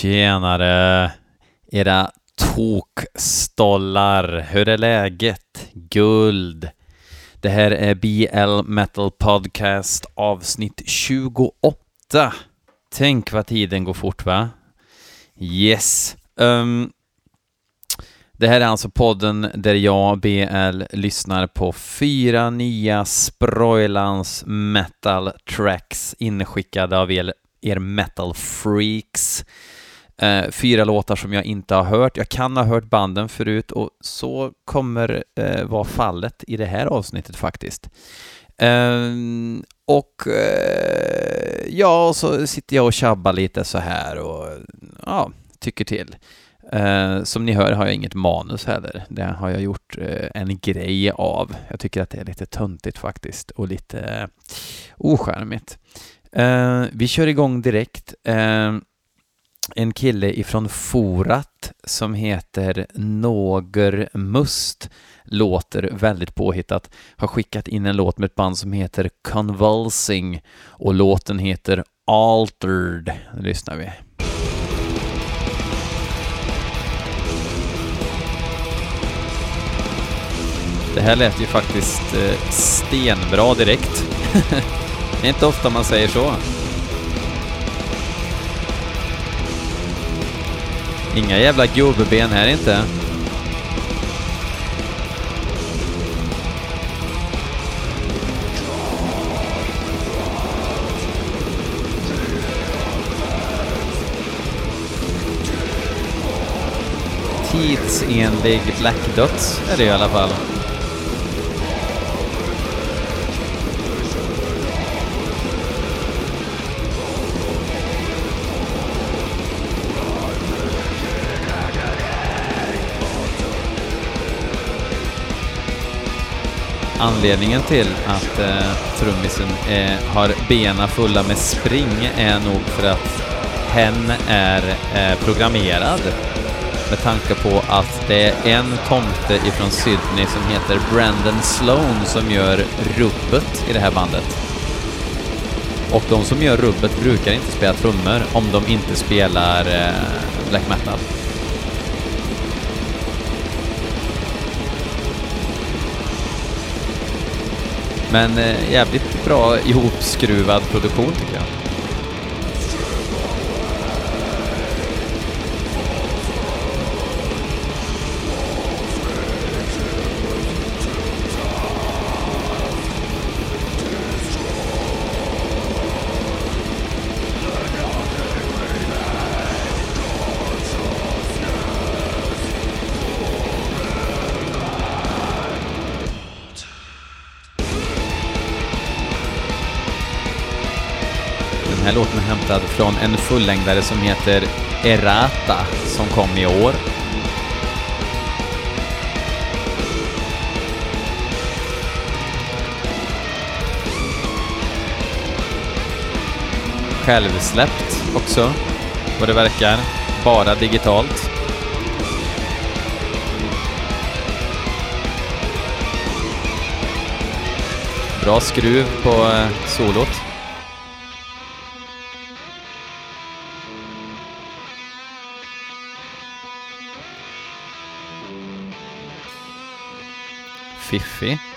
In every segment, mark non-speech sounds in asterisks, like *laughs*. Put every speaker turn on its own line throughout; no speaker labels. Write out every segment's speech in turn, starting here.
Tjenare! Era tokstollar. Hur är läget? Guld. Det här är BL Metal Podcast avsnitt 28. Tänk vad tiden går fort va? Yes. Um, det här är alltså podden där jag, BL, lyssnar på fyra nya Sproilans metal tracks inskickade av er, er metal freaks. Eh, fyra låtar som jag inte har hört. Jag kan ha hört banden förut och så kommer eh, vara fallet i det här avsnittet faktiskt. Eh, och eh, ja, och så sitter jag och tjabbar lite så här och ja, tycker till. Eh, som ni hör har jag inget manus heller. Det har jag gjort eh, en grej av. Jag tycker att det är lite töntigt faktiskt och lite eh, oskärmigt. Vi kör igång direkt en kille ifrån Forat som heter Någer Must låter väldigt påhittat, har skickat in en låt med ett band som heter Convulsing och låten heter Altered. Nu lyssnar vi. Det här lät ju faktiskt eh, stenbra direkt. *laughs* det är inte ofta man säger så. Inga jävla gubbben här inte. Tidsenlig Black Dots är det i alla fall. Anledningen till att eh, trummisen eh, har bena fulla med spring är nog för att hen är eh, programmerad med tanke på att det är en tomte ifrån Sydney som heter Brandon Sloan som gör rubbet i det här bandet. Och de som gör rubbet brukar inte spela trummor om de inte spelar eh, black metal. Men eh, jävligt bra ihopskruvad produktion tycker jag. Hämtad från en fullängdare som heter Errata som kom i år. Självsläppt också, vad det verkar. Bara digitalt. Bra skruv på eh, solot. Solot. Fiffig.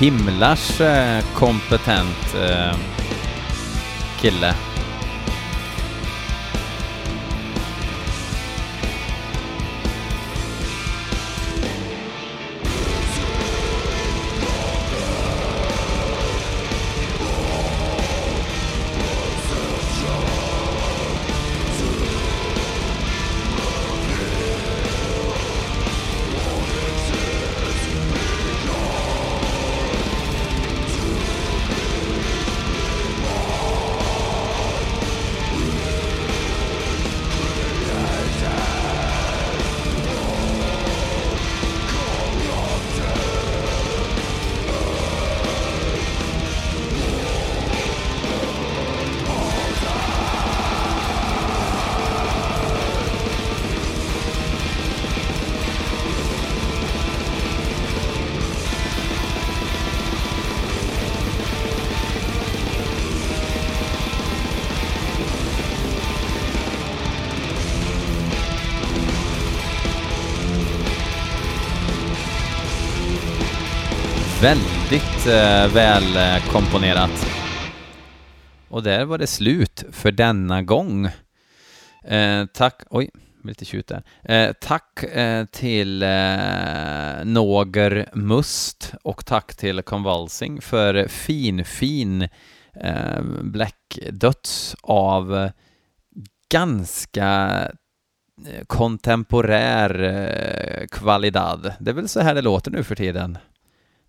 Himlars eh, kompetent eh, kille. Väldigt eh, väl komponerat. Och där var det slut för denna gång. Eh, tack, oj, lite tjut där. Eh, tack eh, till eh, Någer Must och tack till Convulsing för fin, fin eh, Black Döds av ganska eh, kontemporär eh, kvalidad. Det är väl så här det låter nu för tiden.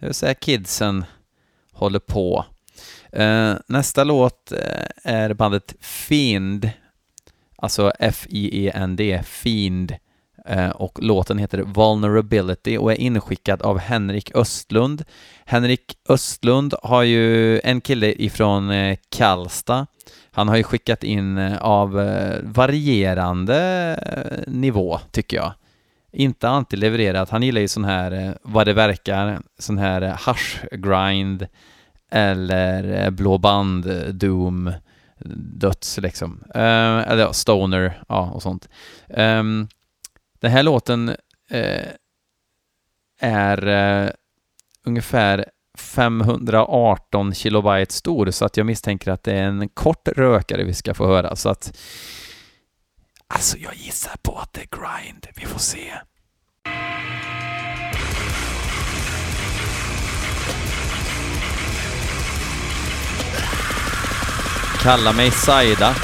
Det vill säga kidsen håller på. Eh, nästa låt eh, är bandet Fiend, alltså F-I-E-N-D, Fiend, och låten heter Vulnerability och är inskickad av Henrik Östlund. Henrik Östlund har ju en kille ifrån Karlstad. Han har ju skickat in av varierande nivå, tycker jag inte alltid levererat. Han gillar ju sån här, eh, vad det verkar, sån här eh, hash grind eller eh, blå band, doom, döds liksom. Eh, eller ja, stoner, ja och sånt. Eh, den här låten eh, är ungefär 518 kilobyte stor så att jag misstänker att det är en kort rökare vi ska få höra så att Alltså jag gissar på att det är grind, vi får se. Kalla mig Saida.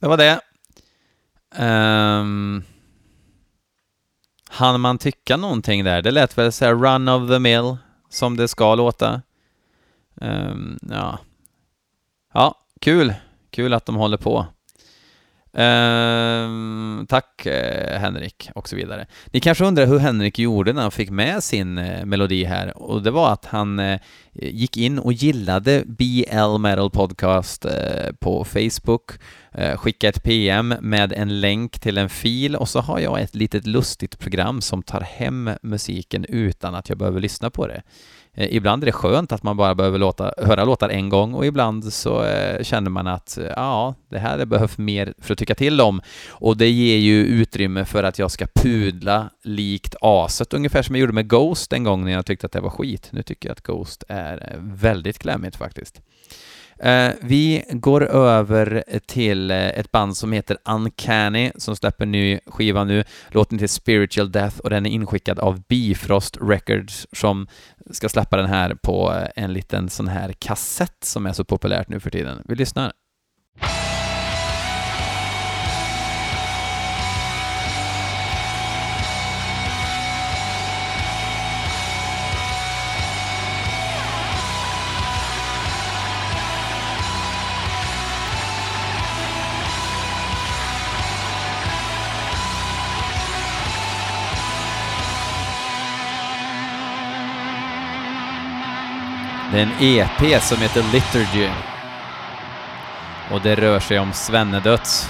Det var det. Ehm, um, han man tycka någonting där? Det lät väl så run of the mill, som det ska låta. Um, ja. ja, kul. Kul att de håller på. Ehm, tack eh, Henrik och så vidare. Ni kanske undrar hur Henrik gjorde när han fick med sin eh, melodi här och det var att han eh, gick in och gillade BL Metal Podcast på Facebook, skickade ett PM med en länk till en fil och så har jag ett litet lustigt program som tar hem musiken utan att jag behöver lyssna på det. Eh, ibland är det skönt att man bara behöver låta, höra låtar en gång och ibland så eh, känner man att eh, ja, det här behövs mer för att tycka till om. Och det ger ju utrymme för att jag ska pudla likt aset, ungefär som jag gjorde med Ghost en gång när jag tyckte att det var skit. Nu tycker jag att Ghost är eh, väldigt klämmigt faktiskt. Eh, vi går över till eh, ett band som heter Uncanny som släpper ny skiva nu. Låten till Spiritual Death och den är inskickad av Bifrost Records som ska släppa den här på eh, en liten sån här kassett som är så populärt nu för tiden. Vi lyssnar. Det är en EP som heter Liturgy. Och det rör sig om svennedöds.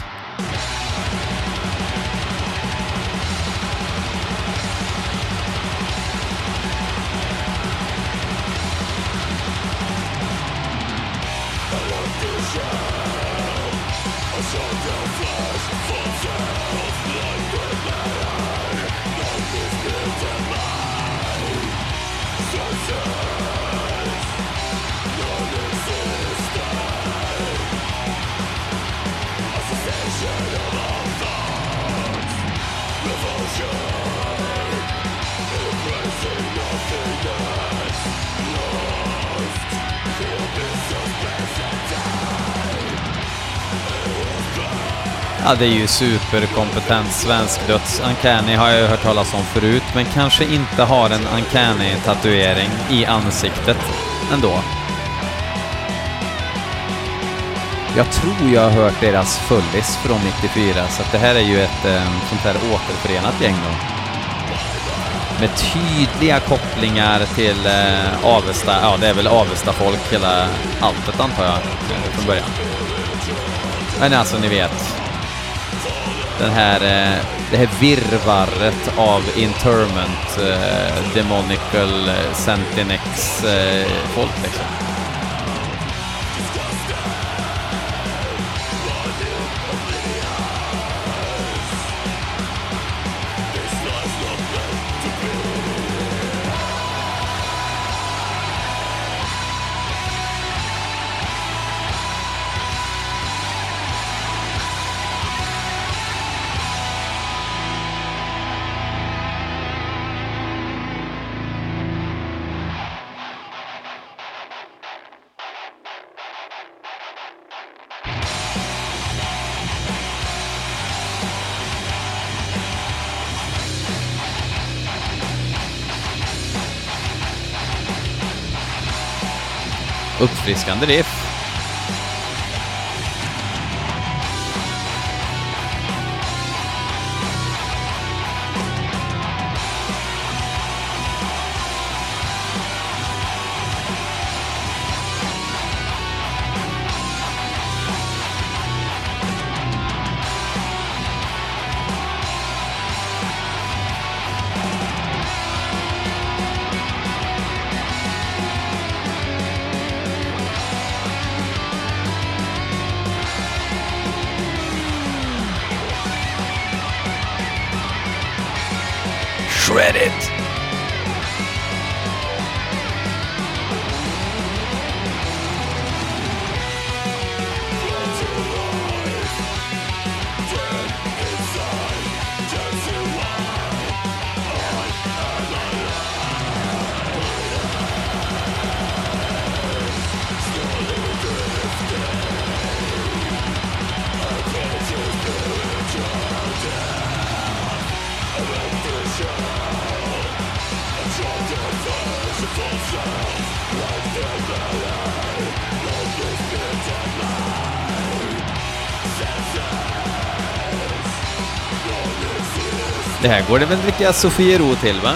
Ja, det är ju superkompetent svensk döds. Uncanny har jag ju hört talas om förut, men kanske inte har en Uncanny-tatuering i ansiktet ändå. Jag tror jag har hört deras fullis från 94, så det här är ju ett eh, sånt här återförenat gäng då. Med tydliga kopplingar till eh, Avesta, ja det är väl Avesta-folk hela alltet antar jag, eh, från början. Men alltså, ni vet. Den här, eh, det här virrvarret av interment, eh, demonical, eh, sentinex-folk liksom. Uppfriskande riff. credit. Det här går det väl dricka Sofiero till, va?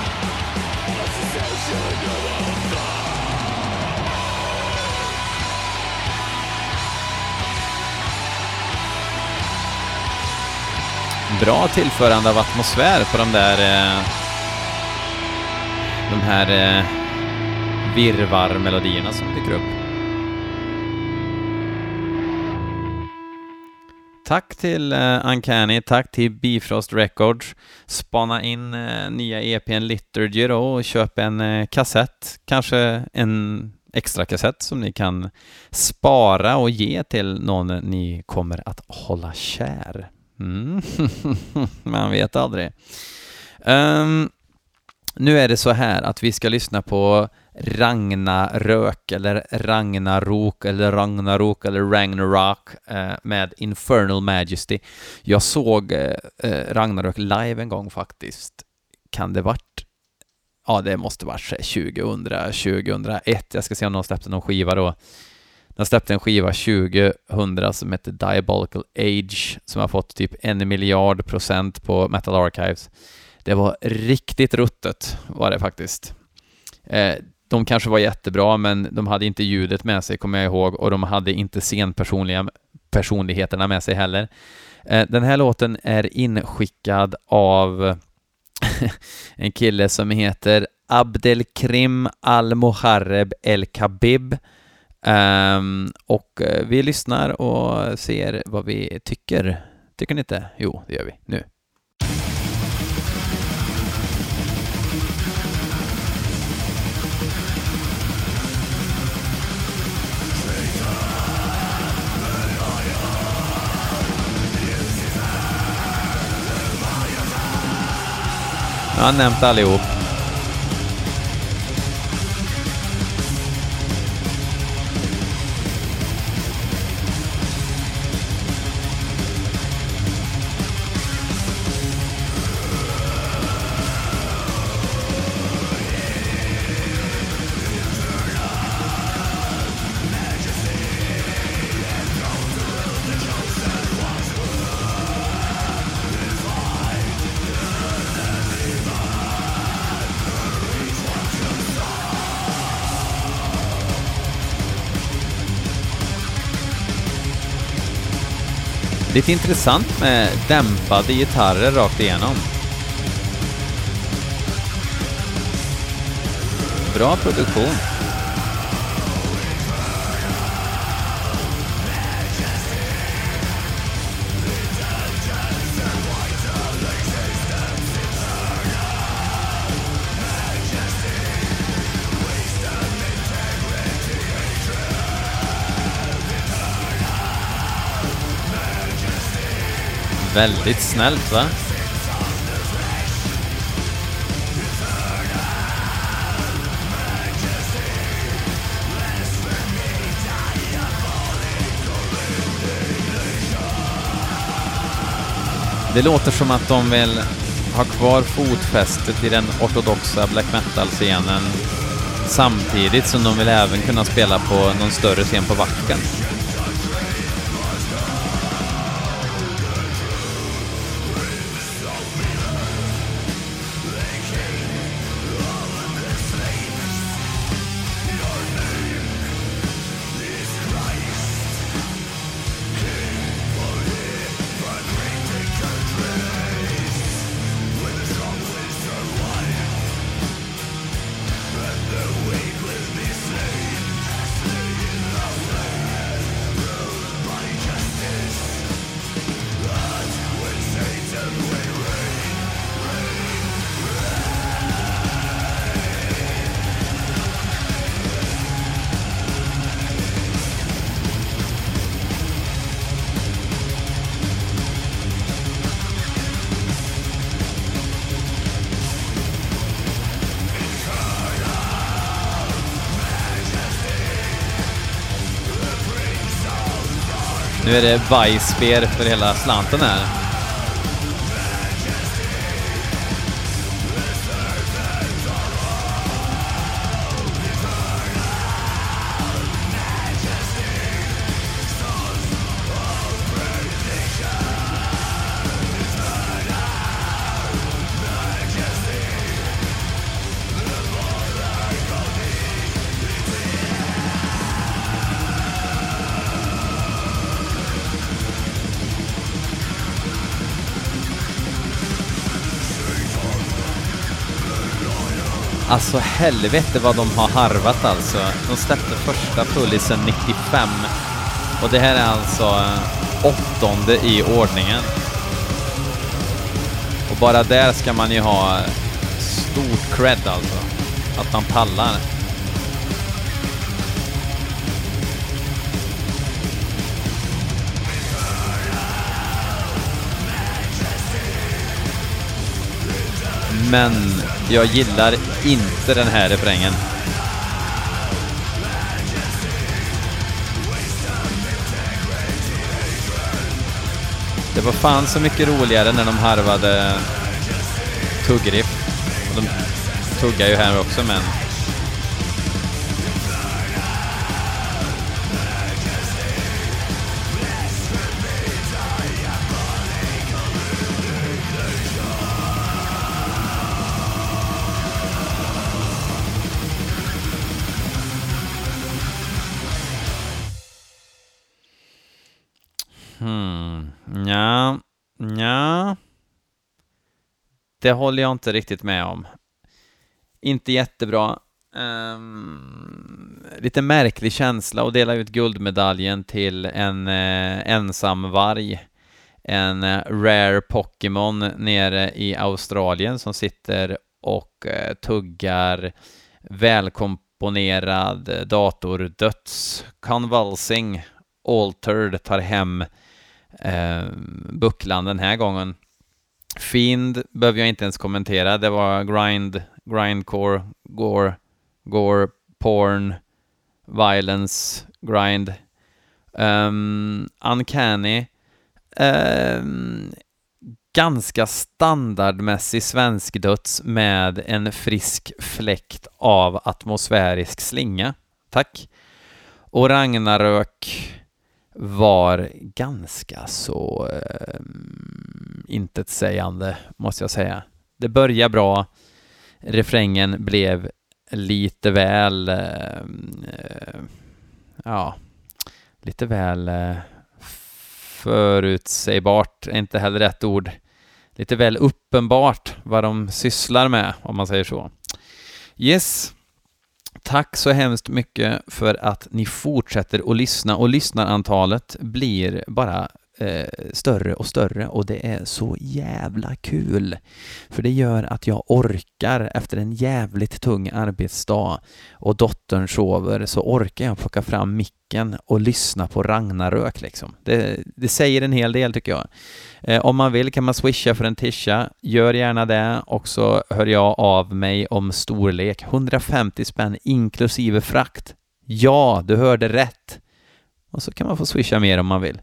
Bra tillförande av atmosfär på de där... Eh, de här eh, eh, virrvarr-melodierna som dyker upp. Tack till uh, Uncanny, tack till Bifrost Records. Spana in uh, nya EPn Liturgy då och köp en uh, kassett, kanske en extra kassett som ni kan spara och ge till någon ni kommer att hålla kär. Mm. *laughs* Man vet aldrig. Um, nu är det så här att vi ska lyssna på Ragnarök eller Ragnarok eller Ragnarok eller Ragnarok eh, med Infernal Majesty. Jag såg eh, eh Ragnarök live en gång faktiskt. Kan det varit? Ja, det måste varit 2000, 2001. Jag ska se om de släppte någon skiva då. De släppte en skiva 2000 som hette Diabolical Age som har fått typ en miljard procent på Metal Archives. Det var riktigt ruttet var det faktiskt. Eh, de kanske var jättebra, men de hade inte ljudet med sig, kommer jag ihåg, och de hade inte scenpersonligheterna med sig heller. Eh, den här låten är inskickad av *laughs* en kille som heter Abdelkrim Al-Muharreb El-Kabib. Ehm, och eh, vi lyssnar och ser vad vi tycker. Tycker ni inte? Jo, det gör vi. Nu. Jag har Lite intressant med dämpade gitarrer rakt igenom. Bra produktion. Väldigt snällt va? Det låter som att de vill ha kvar fotfästet i den ortodoxa black metal-scenen samtidigt som de vill även kunna spela på någon större scen på backen. Nu är det bajsber för hela slanten här. Alltså helvete vad de har harvat alltså. De släppte första Pullisen 95 och det här är alltså eh, åttonde i ordningen. Och bara där ska man ju ha eh, stort cred alltså. Att man pallar. Men jag gillar inte den här refrängen. Det var fan så mycket roligare när de harvade tuggriff. Och de tuggar ju här också men... Det håller jag inte riktigt med om. Inte jättebra. Um, lite märklig känsla att dela ut guldmedaljen till en uh, ensam varg. En uh, rare Pokémon nere i Australien som sitter och uh, tuggar välkomponerad datordöds convulsing altered tar hem uh, bucklan den här gången. Fiend behöver jag inte ens kommentera. Det var grind, grindcore, gore, gore, porn, violence, grind. Um, uncanny. Um, ganska standardmässig svensk döds med en frisk fläkt av atmosfärisk slinga. Tack. Och Ragnarök var ganska så eh, intetsägande, måste jag säga. Det började bra, refrängen blev lite väl, ehm, eh, ja, lite väl eh, förutsägbart är inte heller rätt ord. Lite väl uppenbart vad de sysslar med, om man säger så. Yes, Tack så hemskt mycket för att ni fortsätter att lyssna. Och lyssnarantalet blir bara eh, större och större och det är så jävla kul. För det gör att jag orkar efter en jävligt tung arbetsdag och dottern sover så orkar jag plocka fram micken och lyssna på Ragnarök liksom. Det, det säger en hel del tycker jag. Eh, om man vill kan man swisha för en tisha. Gör gärna det och så hör jag av mig om storlek. 150 spänn inklusive frakt. Ja, du hörde rätt. Och så kan man få swisha mer om man vill.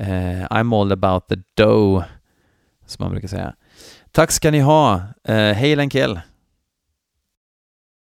Uh, I'm all about the dough, som man brukar säga. Tack ska ni ha. Uh, hej Lenkel!